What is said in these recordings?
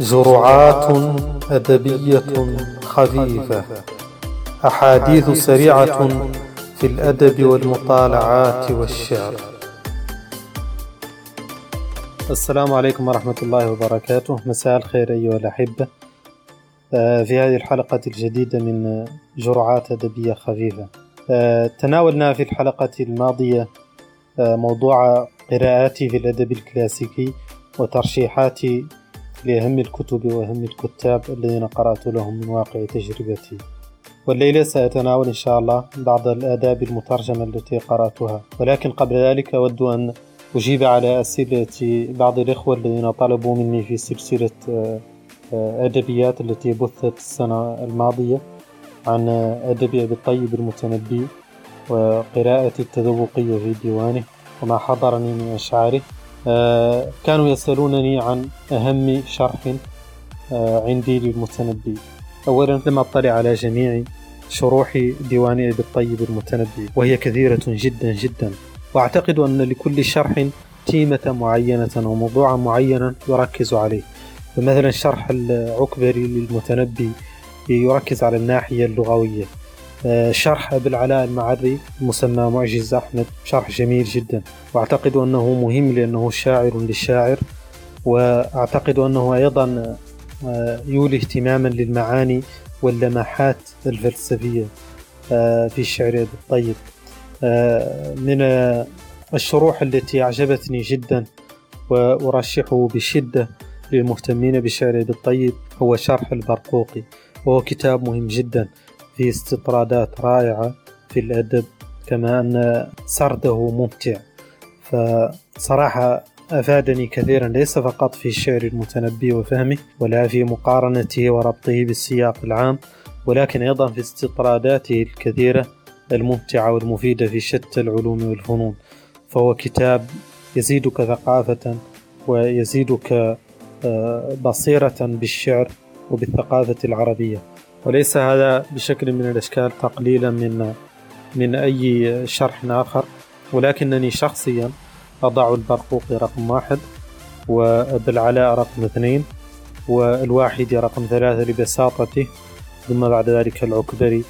جرعات أدبية خفيفة. أحاديث سريعة في الأدب والمطالعات والشعر. السلام عليكم ورحمة الله وبركاته. مساء الخير أيها الأحبة. آه، في هذه الحلقة الجديدة من جرعات أدبية خفيفة. آه، تناولنا في الحلقة الماضية آه، موضوع قراءاتي في الأدب الكلاسيكي وترشيحاتي لأهم الكتب وأهم الكتاب الذين قرأت لهم من واقع تجربتي. والليلة سأتناول إن شاء الله بعض الآداب المترجمة التي قرأتها. ولكن قبل ذلك أود أن أجيب على أسئلة بعض الإخوة الذين طلبوا مني في سلسلة آه، آه، أدبيات التي بثت السنة الماضية عن أدب أبي الطيب المتنبي وقراءة التذوقية في ديوانه وما حضرني من أشعاره. آه، كانوا يسألونني عن أهم شرح آه، عندي للمتنبي. أولا لم أطلع على جميع شروح ديوان أبي الطيب المتنبي وهي كثيرة جدا جدا. وأعتقد أن لكل شرح تيمة معينة أو موضوعا معينا يركز عليه. فمثلا شرح العكبري للمتنبي يركز على الناحية اللغوية. آه، شرح أبي العلاء المعري المسمى معجز أحمد شرح جميل جدا. وأعتقد أنه مهم لأنه شاعر للشاعر وأعتقد أنه أيضا آه، يولي اهتماما للمعاني واللمحات الفلسفية آه، في الشعر. الطيب من الشروح التي أعجبتني جدا وأرشحه بشدة للمهتمين أبي الطيب هو شرح البرقوقي وهو كتاب مهم جدا. في استطرادات رائعة في الأدب كما أن سرده ممتع. فصراحة أفادني كثيرا ليس فقط في الشعر المتنبي وفهمه ولا في مقارنته وربطه بالسياق العام ولكن أيضا في استطراداته الكثيرة الممتعة والمفيدة في شتى العلوم والفنون. فهو كتاب يزيدك ثقافة ويزيدك آه، بصيرة بالشعر وبالثقافة العربية. وليس هذا بشكل من الأشكال تقليلا من من أي شرح آخر ولكنني شخصيا أضع البرقوقي رقم واحد وبالعلاء رقم اثنين والواحدي رقم ثلاثة لبساطته ثم بعد ذلك العكبري.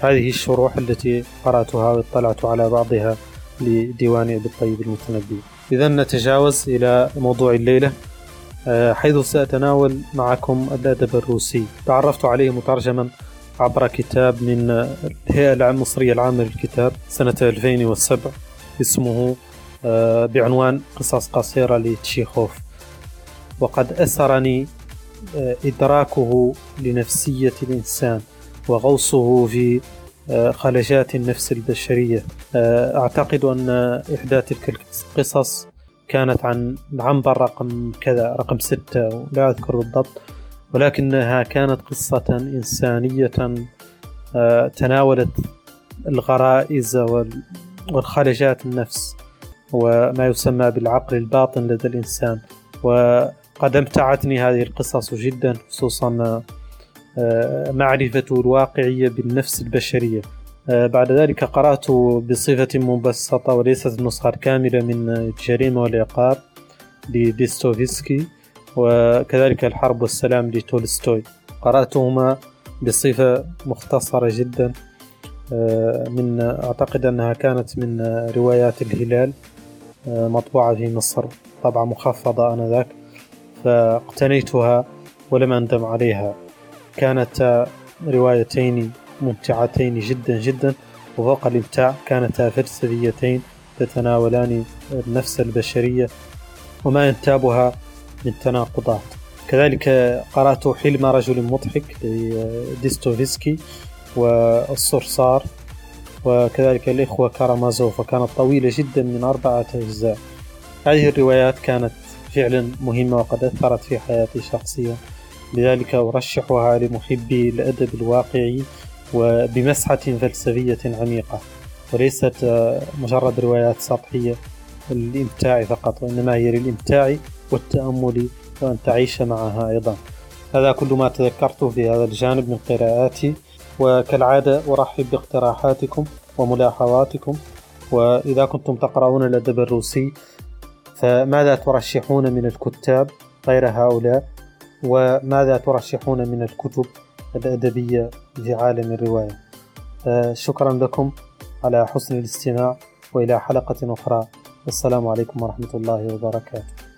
هذه الشروح التي قرأتها واطلعت على بعضها لديوان أبي الطيب المتنبي. إذا نتجاوز إلى موضوع الليلة. حيث سأتناول معكم الأدب الروسي. تعرفت عليه مترجما عبر كتاب من الهيئة المصرية العامة للكتاب سنة 2007 اسمه آه، بعنوان قصص قصيرة لتشيخوف. وقد أسرني آه، إدراكه لنفسية الإنسان وغوصه في خلجات النفس البشرية. أعتقد أن إحدى تلك القصص كانت عن عنبر رقم كذا رقم ستة لا أذكر بالضبط ولكنها كانت قصة إنسانية آه، تناولت الغرائز والخلجات النفس وما يسمى بالعقل الباطن لدى الإنسان. وقد أمتعتني هذه القصص جدا خصوصا آه، معرفة الواقعية بالنفس البشرية. بعد ذلك قرأت بصفة مبسطة وليست النسخة الكاملة من الجريمة والعقاب لديستوفسكي وكذلك الحرب والسلام لتولستوي. قرأتهما بصفة مختصرة جدا آه، من أعتقد أنها كانت من روايات الهلال آه، مطبوعة في مصر. طبعة مخفضة آنذاك فاقتنيتها ولم أندم عليها. كانت روايتين ممتعتين جدا جدا وفوق الإمتاع كانتا فلسفيتين تتناولان النفس البشرية وما ينتابها من تناقضات. كذلك قرأت حلم رجل مضحك لديستوفسكي والصرصار وكذلك الإخوة كارامازوف وكانت طويلة جدا من أربعة أجزاء. هذه الروايات كانت فعلا مهمة وقد أثرت في حياتي شخصيا. لذلك أرشحها لمحبي الأدب الواقعي وبمسحة فلسفية عميقة وليست آه، مجرد روايات سطحية للإمتاع فقط وإنما هي للإمتاع والتأمل وأن تعيش معها أيضا. هذا كل ما تذكرته في هذا الجانب من قراءاتي وكالعادة أرحب باقتراحاتكم وملاحظاتكم وإذا كنتم تقرؤون الأدب الروسي فماذا ترشحون من الكتاب غير هؤلاء؟ وماذا ترشحون من الكتب الأدبية في عالم الرواية. آه، شكرا لكم على حسن الاستماع وإلى حلقة أخرى. السلام عليكم ورحمة الله وبركاته.